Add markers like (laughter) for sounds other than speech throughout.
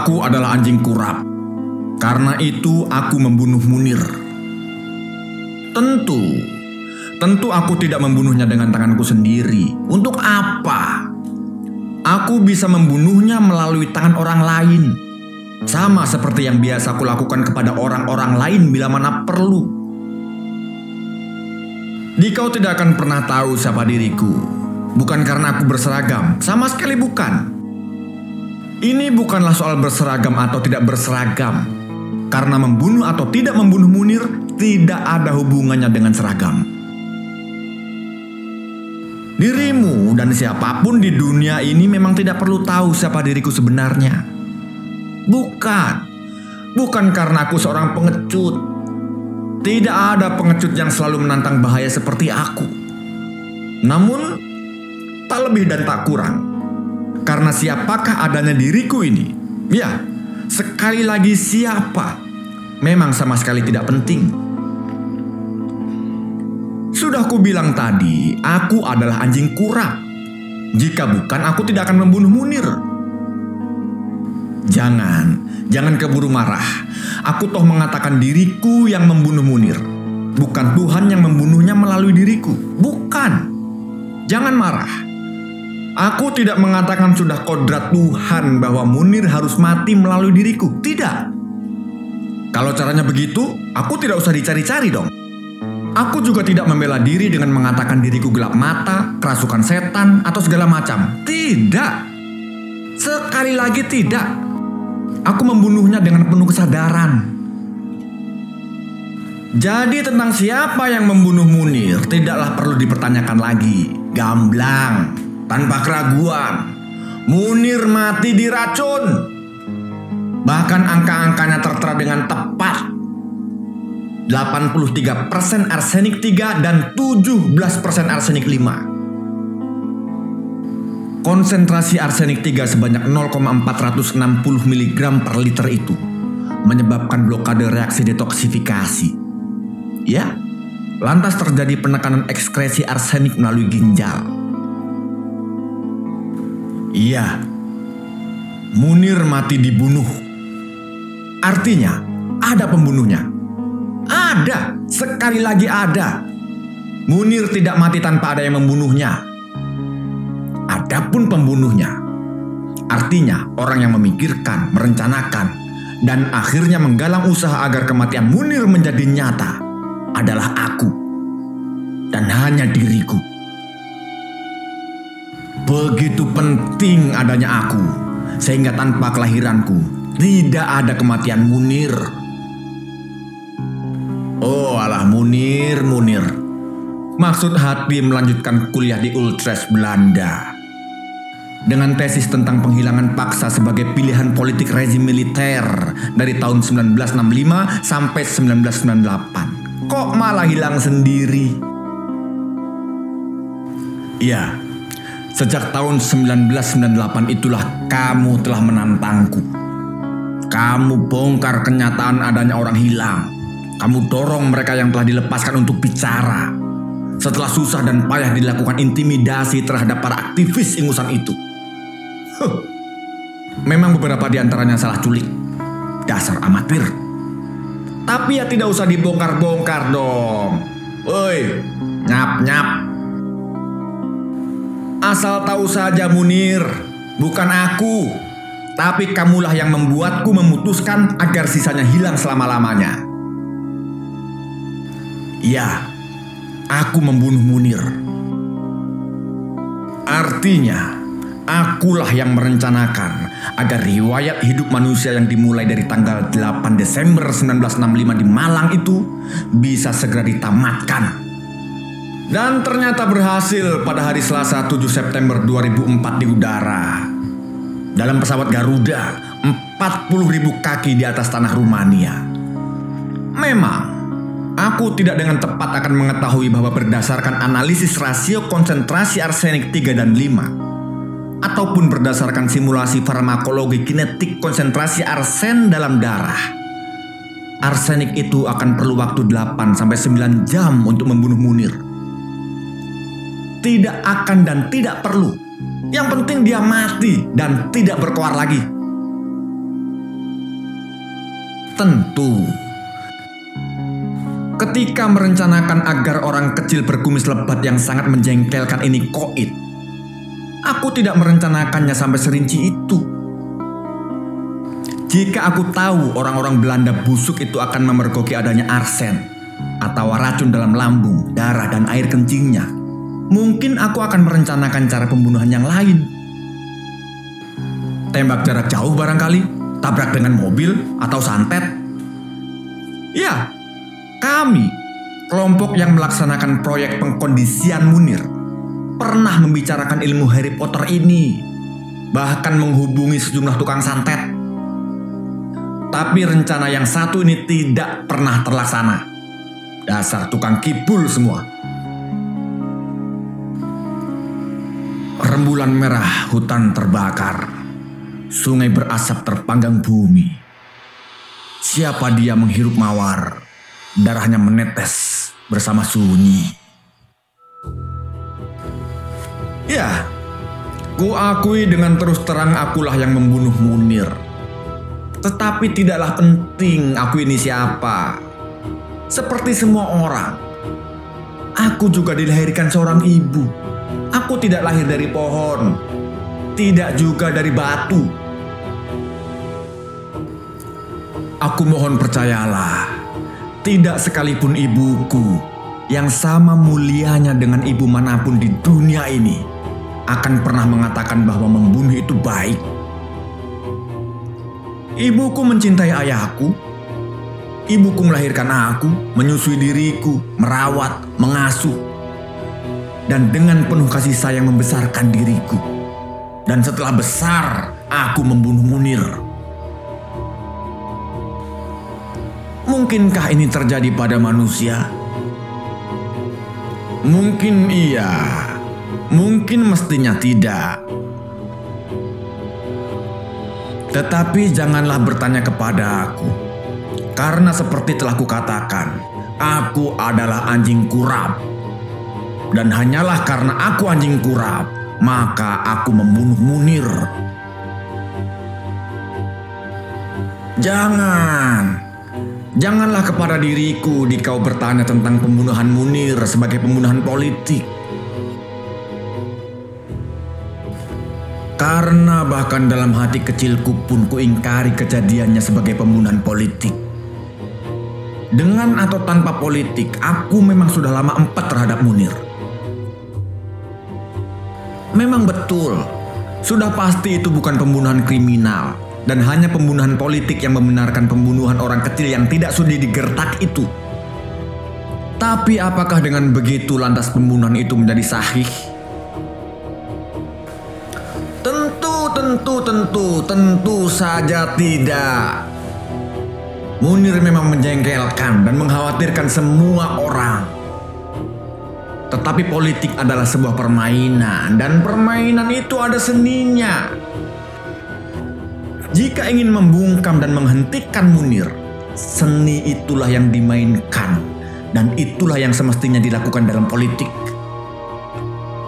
Aku adalah anjing kurap. Karena itu aku membunuh Munir. Tentu, tentu aku tidak membunuhnya dengan tanganku sendiri. Untuk apa? Aku bisa membunuhnya melalui tangan orang lain. Sama seperti yang biasa aku lakukan kepada orang-orang lain bila mana perlu. Dikau tidak akan pernah tahu siapa diriku. Bukan karena aku berseragam, sama sekali bukan. Ini bukanlah soal berseragam atau tidak berseragam. Karena membunuh atau tidak membunuh Munir tidak ada hubungannya dengan seragam. Dirimu dan siapa pun di dunia ini memang tidak perlu tahu siapa diriku sebenarnya. Bukan. Bukan karena aku seorang pengecut. Tidak ada pengecut yang selalu menantang bahaya seperti aku. Namun, tak lebih dan tak kurang. Karena siapakah adanya diriku ini? Ya, sekali lagi siapa? Memang sama sekali tidak penting. Sudah ku bilang tadi, aku adalah anjing kurap. Jika bukan, aku tidak akan membunuh Munir. Jangan, jangan keburu marah. Aku toh mengatakan diriku yang membunuh Munir. Bukan Tuhan yang membunuhnya melalui diriku. Bukan. Jangan marah. Aku tidak mengatakan sudah kodrat Tuhan bahwa Munir harus mati melalui diriku. Tidak. Kalau caranya begitu, aku tidak usah dicari-cari dong. Aku juga tidak membela diri dengan mengatakan diriku gelap mata, kerasukan setan, atau segala macam. Tidak. Sekali lagi tidak. Aku membunuhnya dengan penuh kesadaran. Jadi tentang siapa yang membunuh Munir tidaklah perlu dipertanyakan lagi. Gamblang, tanpa keraguan. Munir mati diracun. Bahkan angka-angkanya tertera dengan tepat 83% arsenik 3 dan 17% arsenik 5. Konsentrasi arsenik 3 sebanyak 0,460 mg per liter itu menyebabkan blokade reaksi detoksifikasi. Ya, lantas terjadi penekanan ekskresi arsenik melalui ginjal. Iya, Munir mati dibunuh. Artinya, ada pembunuhnya ada, sekali lagi ada. Munir tidak mati tanpa ada yang membunuhnya. Adapun pembunuhnya, artinya orang yang memikirkan, merencanakan, dan akhirnya menggalang usaha agar kematian Munir menjadi nyata adalah aku dan hanya diriku. Begitu penting adanya aku, sehingga tanpa kelahiranku tidak ada kematian Munir. Oh alah Munir, Munir. Maksud hati melanjutkan kuliah di Utrecht, Belanda. Dengan tesis tentang penghilangan paksa sebagai pilihan politik rezim militer dari tahun 1965 sampai 1998. Kok malah hilang sendiri? Ya, sejak tahun 1998 itulah kamu telah menantangku. Kamu bongkar kenyataan adanya orang hilang kamu dorong mereka yang telah dilepaskan untuk bicara. Setelah susah dan payah dilakukan intimidasi terhadap para aktivis ingusan itu. Huh. Memang beberapa di antaranya salah culik. Dasar amatir. Tapi ya tidak usah dibongkar-bongkar dong. Woi, nyap-nyap. Asal tahu saja Munir, bukan aku. Tapi kamulah yang membuatku memutuskan agar sisanya hilang selama-lamanya. Ya, aku membunuh Munir. Artinya, akulah yang merencanakan agar riwayat hidup manusia yang dimulai dari tanggal 8 Desember 1965 di Malang itu bisa segera ditamatkan. Dan ternyata berhasil pada hari Selasa 7 September 2004 di udara. Dalam pesawat Garuda, 40 ribu kaki di atas tanah Rumania. Memang, Aku tidak dengan tepat akan mengetahui bahwa berdasarkan analisis rasio konsentrasi arsenik 3 dan 5 ataupun berdasarkan simulasi farmakologi kinetik konsentrasi arsen dalam darah. Arsenik itu akan perlu waktu 8 sampai 9 jam untuk membunuh Munir. Tidak akan dan tidak perlu. Yang penting dia mati dan tidak berkoar lagi. Tentu. Ketika merencanakan agar orang kecil berkumis lebat yang sangat menjengkelkan ini koit, aku tidak merencanakannya sampai serinci itu. Jika aku tahu orang-orang Belanda busuk itu akan memergoki adanya arsen atau racun dalam lambung, darah, dan air kencingnya, mungkin aku akan merencanakan cara pembunuhan yang lain. Tembak jarak jauh barangkali, tabrak dengan mobil atau santet. Ya, kami, kelompok yang melaksanakan proyek pengkondisian Munir, pernah membicarakan ilmu Harry Potter ini, bahkan menghubungi sejumlah tukang santet. Tapi rencana yang satu ini tidak pernah terlaksana. Dasar tukang kibul semua. Rembulan merah hutan terbakar. Sungai berasap terpanggang bumi. Siapa dia menghirup mawar? Darahnya menetes bersama sunyi. Ya, ku akui dengan terus terang akulah yang membunuh Munir. Tetapi tidaklah penting aku ini siapa. Seperti semua orang, aku juga dilahirkan seorang ibu. Aku tidak lahir dari pohon, tidak juga dari batu. Aku mohon percayalah, tidak sekalipun ibuku yang sama mulianya dengan ibu mana pun di dunia ini akan pernah mengatakan bahwa membunuh itu baik. Ibuku mencintai ayahku. Ibuku melahirkan aku, menyusui diriku, merawat, mengasuh. Dan dengan penuh kasih sayang membesarkan diriku. Dan setelah besar, aku membunuh Munir. Mungkinkah ini terjadi pada manusia? Mungkin iya, mungkin mestinya tidak. Tetapi janganlah bertanya kepada aku, karena seperti telah kukatakan, aku adalah anjing kurap. Dan hanyalah karena aku anjing kurap, maka aku membunuh Munir. Jangan, Janganlah kepada diriku di kau bertanya tentang pembunuhan Munir sebagai pembunuhan politik. Karena bahkan dalam hati kecilku pun kuingkari kejadiannya sebagai pembunuhan politik. Dengan atau tanpa politik, aku memang sudah lama empat terhadap Munir. Memang betul, sudah pasti itu bukan pembunuhan kriminal, dan hanya pembunuhan politik yang membenarkan pembunuhan orang kecil yang tidak sudi digertak itu. Tapi apakah dengan begitu lantas pembunuhan itu menjadi sahih? Tentu, tentu, tentu, tentu saja tidak. Munir memang menjengkelkan dan mengkhawatirkan semua orang. Tetapi politik adalah sebuah permainan dan permainan itu ada seninya. Jika ingin membungkam dan menghentikan Munir, seni itulah yang dimainkan dan itulah yang semestinya dilakukan dalam politik.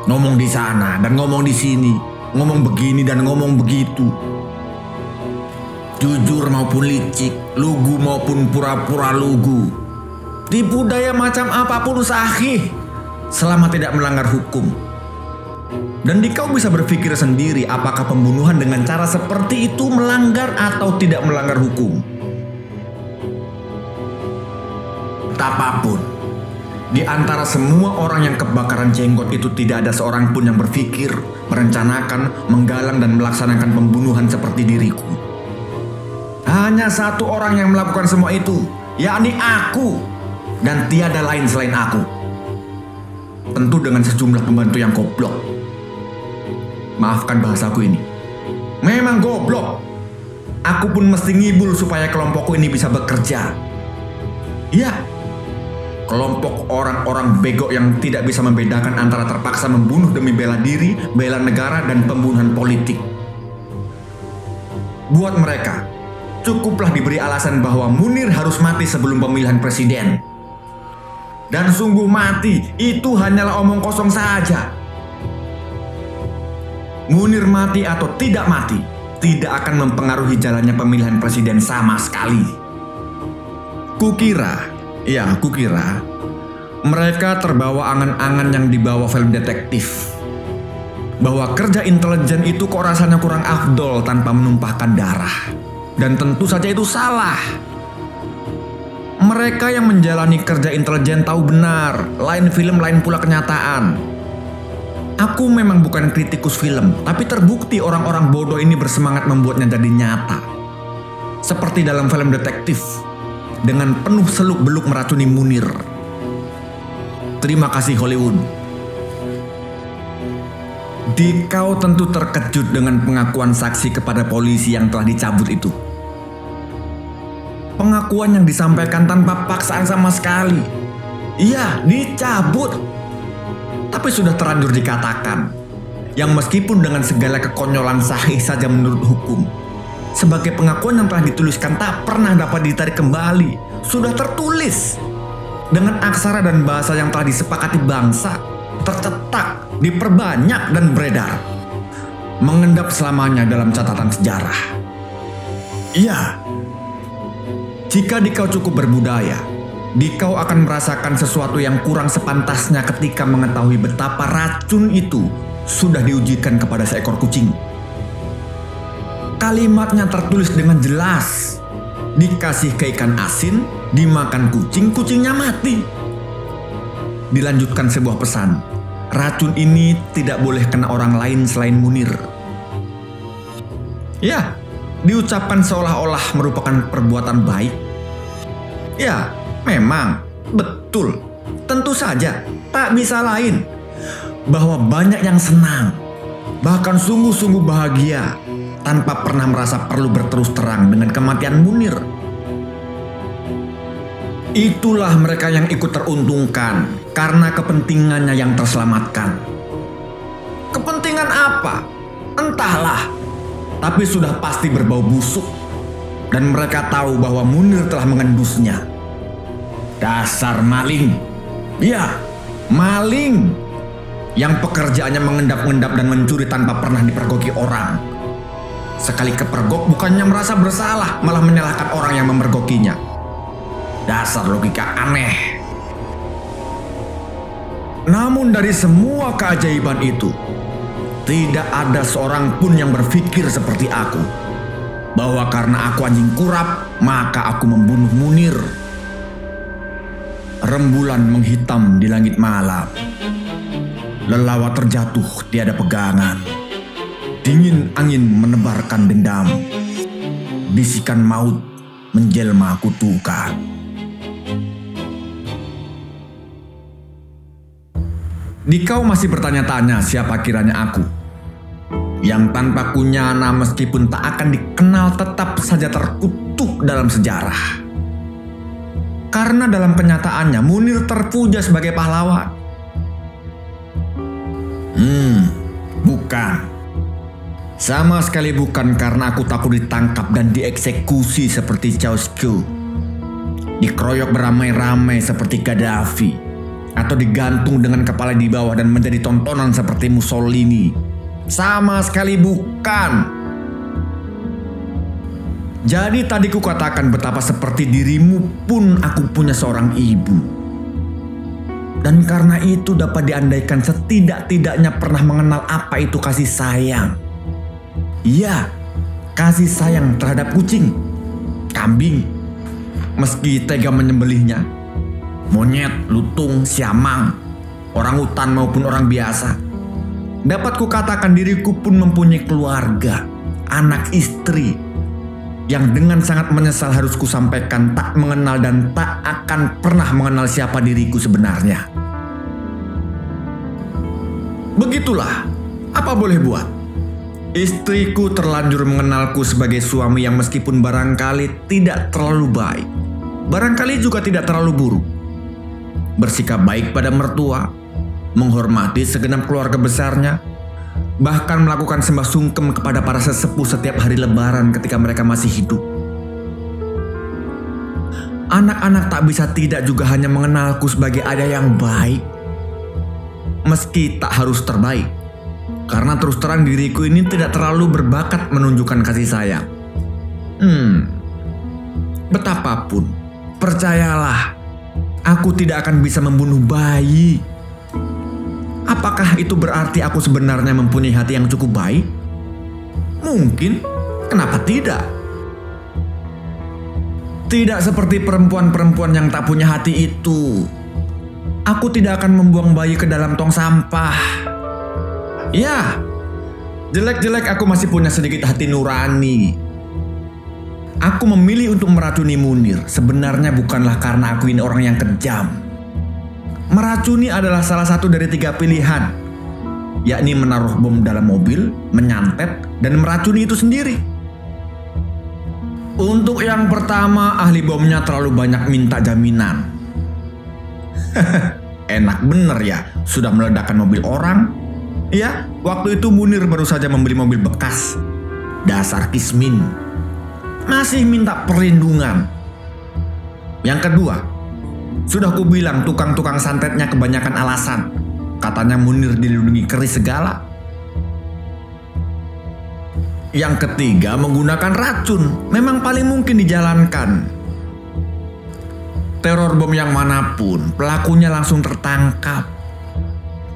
Ngomong di sana dan ngomong di sini, ngomong begini dan ngomong begitu. Jujur maupun licik, lugu maupun pura-pura lugu. Tipu daya macam apa pun sahih selama tidak melanggar hukum. Dan di kau bisa berpikir sendiri apakah pembunuhan dengan cara seperti itu melanggar atau tidak melanggar hukum. Apa pun, di antara semua orang yang kebakaran jenggot itu tidak ada seorang pun yang berpikir, merencanakan, menggalang dan melaksanakan pembunuhan seperti diriku. Hanya satu orang yang melakukan semua itu, yakni aku, dan tiada lain selain aku. Tentu dengan sejumlah pembantu yang goblok. Maafkan bahasaku ini. Memang goblok. Aku pun mesti ngibul supaya kelompokku ini bisa bekerja. Ya, kelompok orang-orang bego yang tidak bisa membedakan antara terpaksa membunuh demi bela diri, bela negara, dan pembunuhan politik. Buat mereka, cukuplah diberi alasan bahwa Munir harus mati sebelum pemilihan presiden. Dan sungguh mati, itu hanyalah omong kosong saja. Munir mati atau tidak mati tidak akan mempengaruhi jalannya pemilihan presiden sama sekali. Kukira, ya kukira, mereka terbawa angan-angan yang dibawa film detektif. Bahwa kerja intelijen itu kok rasanya kurang afdol tanpa menumpahkan darah. Dan tentu saja itu salah. Mereka yang menjalani kerja intelijen tahu benar, lain film lain pula kenyataan. Aku memang bukan kritikus film, tapi terbukti orang-orang bodoh ini bersemangat membuatnya jadi nyata. Seperti dalam film detektif, dengan penuh seluk-beluk meracuni Munir. Terima kasih Hollywood. Dikau tentu terkejut dengan pengakuan saksi kepada polisi yang telah dicabut itu. Pengakuan yang disampaikan tanpa paksaan sama sekali. Iya, dicabut. Tapi sudah terlanjur dikatakan. Yang meskipun dengan segala kekonyolan sahih saja menurut hukum. Sebagai pengakuan yang telah dituliskan tak pernah dapat ditarik kembali. Sudah tertulis. Dengan aksara dan bahasa yang telah disepakati bangsa. Tercetak, diperbanyak dan beredar. Mengendap selamanya dalam catatan sejarah. Iya, jika dikau cukup berbudaya, dikau akan merasakan sesuatu yang kurang sepantasnya ketika mengetahui betapa racun itu sudah diujikan kepada seekor kucing. Kalimatnya tertulis dengan jelas. Dikasih ke ikan asin, dimakan kucing, kucingnya mati. Dilanjutkan sebuah pesan, racun ini tidak boleh kena orang lain selain Munir. Ya, diucapkan seolah-olah merupakan perbuatan baik? Ya, memang betul. Tentu saja tak bisa lain bahwa banyak yang senang, bahkan sungguh-sungguh bahagia tanpa pernah merasa perlu berterus terang dengan kematian Munir. Itulah mereka yang ikut teruntungkan karena kepentingannya yang terselamatkan. Kepentingan apa? Entahlah tapi sudah pasti berbau busuk. Dan mereka tahu bahwa Munir telah mengendusnya. Dasar maling. Ya, maling. Yang pekerjaannya mengendap-endap dan mencuri tanpa pernah dipergoki orang. Sekali kepergok bukannya merasa bersalah, malah menyalahkan orang yang memergokinya. Dasar logika aneh. Namun dari semua keajaiban itu, tidak ada seorang pun yang berpikir seperti aku. Bahwa karena aku anjing kurap, maka aku membunuh Munir. Rembulan menghitam di langit malam. Lelawa terjatuh tiada pegangan. Dingin angin menebarkan dendam. Bisikan maut menjelma kutukan. Dikau masih bertanya-tanya siapa kiranya aku. Yang tanpa kunyana meskipun tak akan dikenal tetap saja terkutuk dalam sejarah. Karena dalam kenyataannya Munir terpuja sebagai pahlawan. Hmm, bukan. Sama sekali bukan karena aku takut ditangkap dan dieksekusi seperti Ceausescu. Dikeroyok beramai-ramai seperti Gaddafi atau digantung dengan kepala di bawah dan menjadi tontonan seperti Mussolini. Sama sekali bukan. Jadi tadi ku katakan betapa seperti dirimu pun aku punya seorang ibu. Dan karena itu dapat diandaikan setidak-tidaknya pernah mengenal apa itu kasih sayang. Iya, kasih sayang terhadap kucing, kambing, meski tega menyembelihnya, monyet, lutung, siamang, orang hutan maupun orang biasa. Dapat kukatakan diriku pun mempunyai keluarga, anak istri, yang dengan sangat menyesal harus kusampaikan tak mengenal dan tak akan pernah mengenal siapa diriku sebenarnya. Begitulah, apa boleh buat? Istriku terlanjur mengenalku sebagai suami yang meskipun barangkali tidak terlalu baik, barangkali juga tidak terlalu buruk bersikap baik pada mertua, menghormati segenap keluarga besarnya, bahkan melakukan sembah sungkem kepada para sesepuh setiap hari lebaran ketika mereka masih hidup. Anak-anak tak bisa tidak juga hanya mengenalku sebagai ayah yang baik, meski tak harus terbaik. Karena terus terang diriku ini tidak terlalu berbakat menunjukkan kasih sayang. Hmm, betapapun Percayalah, aku tidak akan bisa membunuh bayi. Apakah itu berarti aku sebenarnya mempunyai hati yang cukup baik? Mungkin, kenapa tidak? Tidak seperti perempuan-perempuan yang tak punya hati itu. Aku tidak akan membuang bayi ke dalam tong sampah. Ya, jelek-jelek aku masih punya sedikit hati nurani. Aku memilih untuk meracuni Munir sebenarnya bukanlah karena aku ini orang yang kejam. Meracuni adalah salah satu dari tiga pilihan, yakni menaruh bom dalam mobil, menyantet, dan meracuni itu sendiri. Untuk yang pertama, ahli bomnya terlalu banyak minta jaminan. (laughs) Enak bener ya, sudah meledakkan mobil orang. Ya, waktu itu Munir baru saja membeli mobil bekas. Dasar Kismin. Masih minta perlindungan. Yang kedua, sudah ku bilang tukang-tukang santetnya kebanyakan alasan. Katanya Munir dilindungi keris segala. Yang ketiga menggunakan racun. Memang paling mungkin dijalankan. Teror bom yang mana pun, pelakunya langsung tertangkap.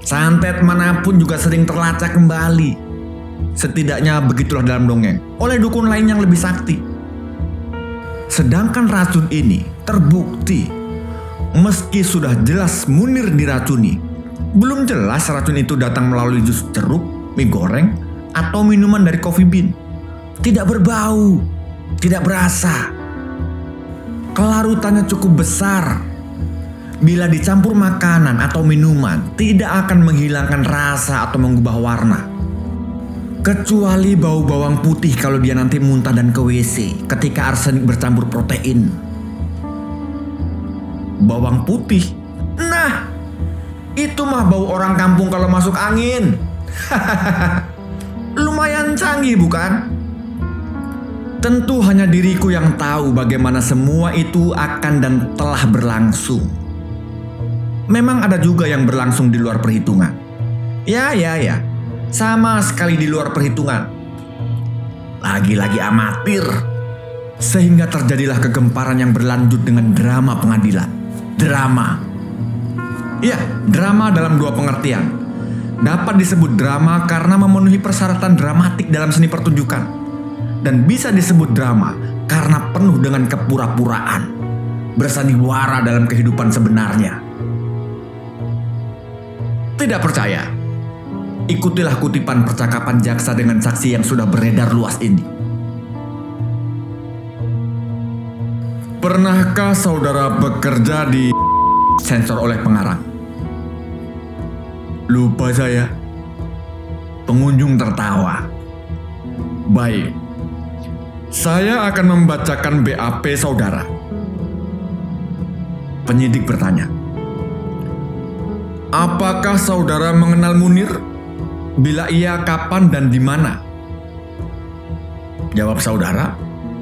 Santet mana pun juga sering terlacak kembali. Setidaknya begitulah dalam dongeng. Oleh dukun lain yang lebih sakti. Sedangkan racun ini terbukti Meski sudah jelas Munir diracuni, belum jelas racun itu datang melalui jus jeruk, mie goreng, atau minuman dari coffee bean. Tidak berbau, tidak berasa. Kelarutannya cukup besar. Bila dicampur makanan atau minuman, tidak akan menghilangkan rasa atau mengubah warna. Kecuali bau bawang putih kalau dia nanti muntah dan ke WC ketika arsenik bercampur protein bawang putih. Nah, itu mah bau orang kampung kalau masuk angin. (laughs) Lumayan canggih bukan? Tentu hanya diriku yang tahu bagaimana semua itu akan dan telah berlangsung. Memang ada juga yang berlangsung di luar perhitungan. Ya, ya, ya. Sama sekali di luar perhitungan. Lagi-lagi amatir. Sehingga terjadilah kegemparan yang berlanjut dengan drama pengadilan drama. Ya, drama dalam dua pengertian. Dapat disebut drama karena memenuhi persyaratan dramatik dalam seni pertunjukan. Dan bisa disebut drama karena penuh dengan kepura-puraan. Bersandiwara dalam kehidupan sebenarnya. Tidak percaya? Ikutilah kutipan percakapan jaksa dengan saksi yang sudah beredar luas ini. Pernahkah saudara bekerja di sensor oleh pengarang? Lupa saya. Pengunjung tertawa. Baik. Saya akan membacakan BAP saudara. Penyidik bertanya. Apakah saudara mengenal Munir? Bila iya, kapan dan di mana? Jawab saudara,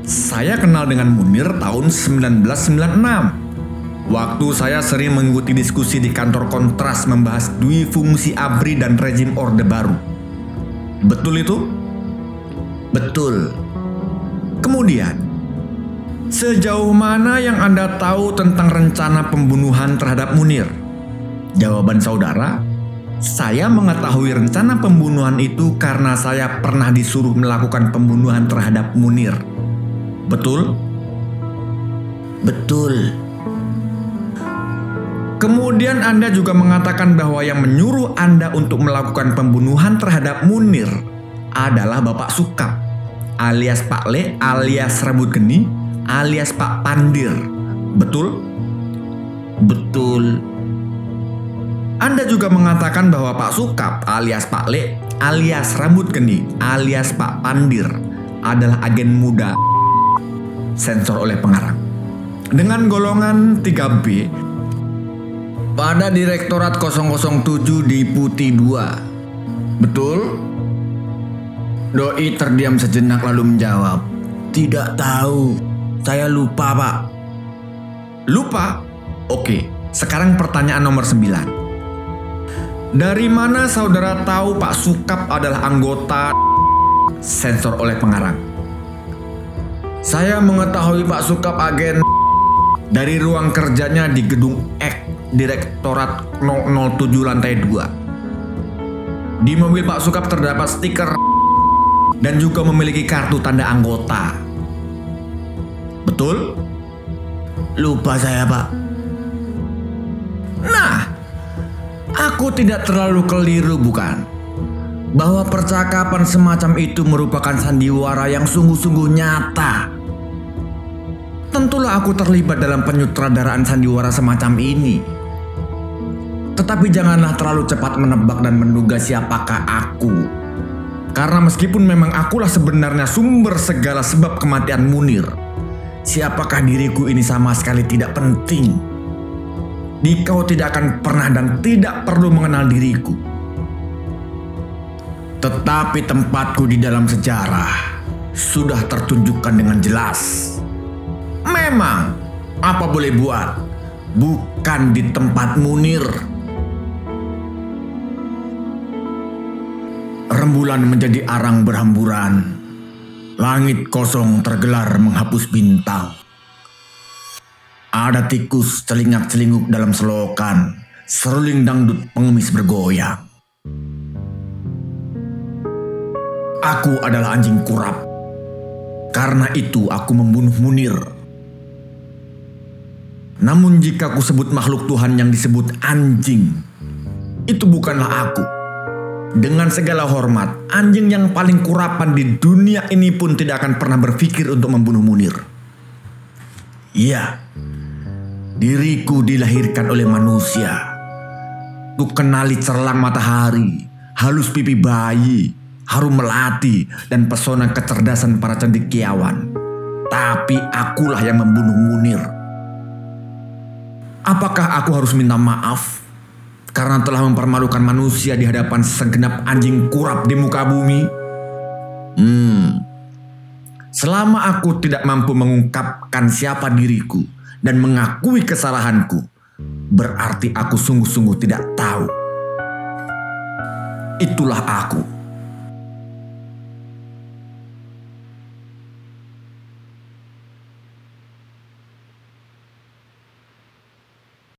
saya kenal dengan Munir tahun 1996. Waktu saya sering mengikuti diskusi di kantor kontras membahas dui fungsi ABRI dan rezim Orde Baru. Betul itu? Betul. Kemudian, sejauh mana yang Anda tahu tentang rencana pembunuhan terhadap Munir? Jawaban saudara, saya mengetahui rencana pembunuhan itu karena saya pernah disuruh melakukan pembunuhan terhadap Munir. Betul? Betul. Kemudian Anda juga mengatakan bahwa yang menyuruh Anda untuk melakukan pembunuhan terhadap Munir adalah Bapak Sukap, alias Pak Le, alias Rambut Geni, alias Pak Pandir. Betul? Betul. Anda juga mengatakan bahwa Pak Sukap alias Pak Le, alias Rambut Geni, alias Pak Pandir adalah agen muda sensor oleh pengarang. Dengan golongan 3B pada Direktorat 007 di Putih 2. Betul? Doi terdiam sejenak lalu menjawab, "Tidak tahu. Saya lupa, Pak." Lupa? Oke, sekarang pertanyaan nomor 9. Dari mana saudara tahu Pak Sukap adalah anggota sensor oleh pengarang? Saya mengetahui Pak Sukap agen dari ruang kerjanya di gedung X Direktorat 007 lantai 2. Di mobil Pak Sukap terdapat stiker dan juga memiliki kartu tanda anggota. Betul? Lupa saya, Pak. Nah, aku tidak terlalu keliru bukan? Bahwa percakapan semacam itu merupakan sandiwara yang sungguh-sungguh nyata. Tentulah aku terlibat dalam penyutradaraan sandiwara semacam ini. Tetapi janganlah terlalu cepat menebak dan menduga siapakah aku. Karena meskipun memang akulah sebenarnya sumber segala sebab kematian Munir, siapakah diriku ini sama sekali tidak penting. Dikau tidak akan pernah dan tidak perlu mengenal diriku. Tetapi tempatku di dalam sejarah sudah tertunjukkan dengan jelas. Memang, apa boleh buat, bukan di tempat Munir. Rembulan menjadi arang berhamburan. Langit kosong tergelar menghapus bintang. Ada tikus celingak-celinguk dalam selokan. Seruling dangdut pengemis bergoyang. Aku adalah anjing kurap. Karena itu aku membunuh Munir. Namun jika aku sebut makhluk Tuhan yang disebut anjing, itu bukanlah aku. Dengan segala hormat, anjing yang paling kurapan di dunia ini pun tidak akan pernah berpikir untuk membunuh Munir. Iya, diriku dilahirkan oleh manusia. Ku kenali cerlang matahari, halus pipi bayi, harum melati, dan pesona kecerdasan para cendekiawan. Tapi akulah yang membunuh Munir. Apakah aku harus minta maaf karena telah mempermalukan manusia di hadapan segenap anjing kurap di muka bumi? Hmm, selama aku tidak mampu mengungkapkan siapa diriku dan mengakui kesalahanku, berarti aku sungguh-sungguh tidak tahu. Itulah aku.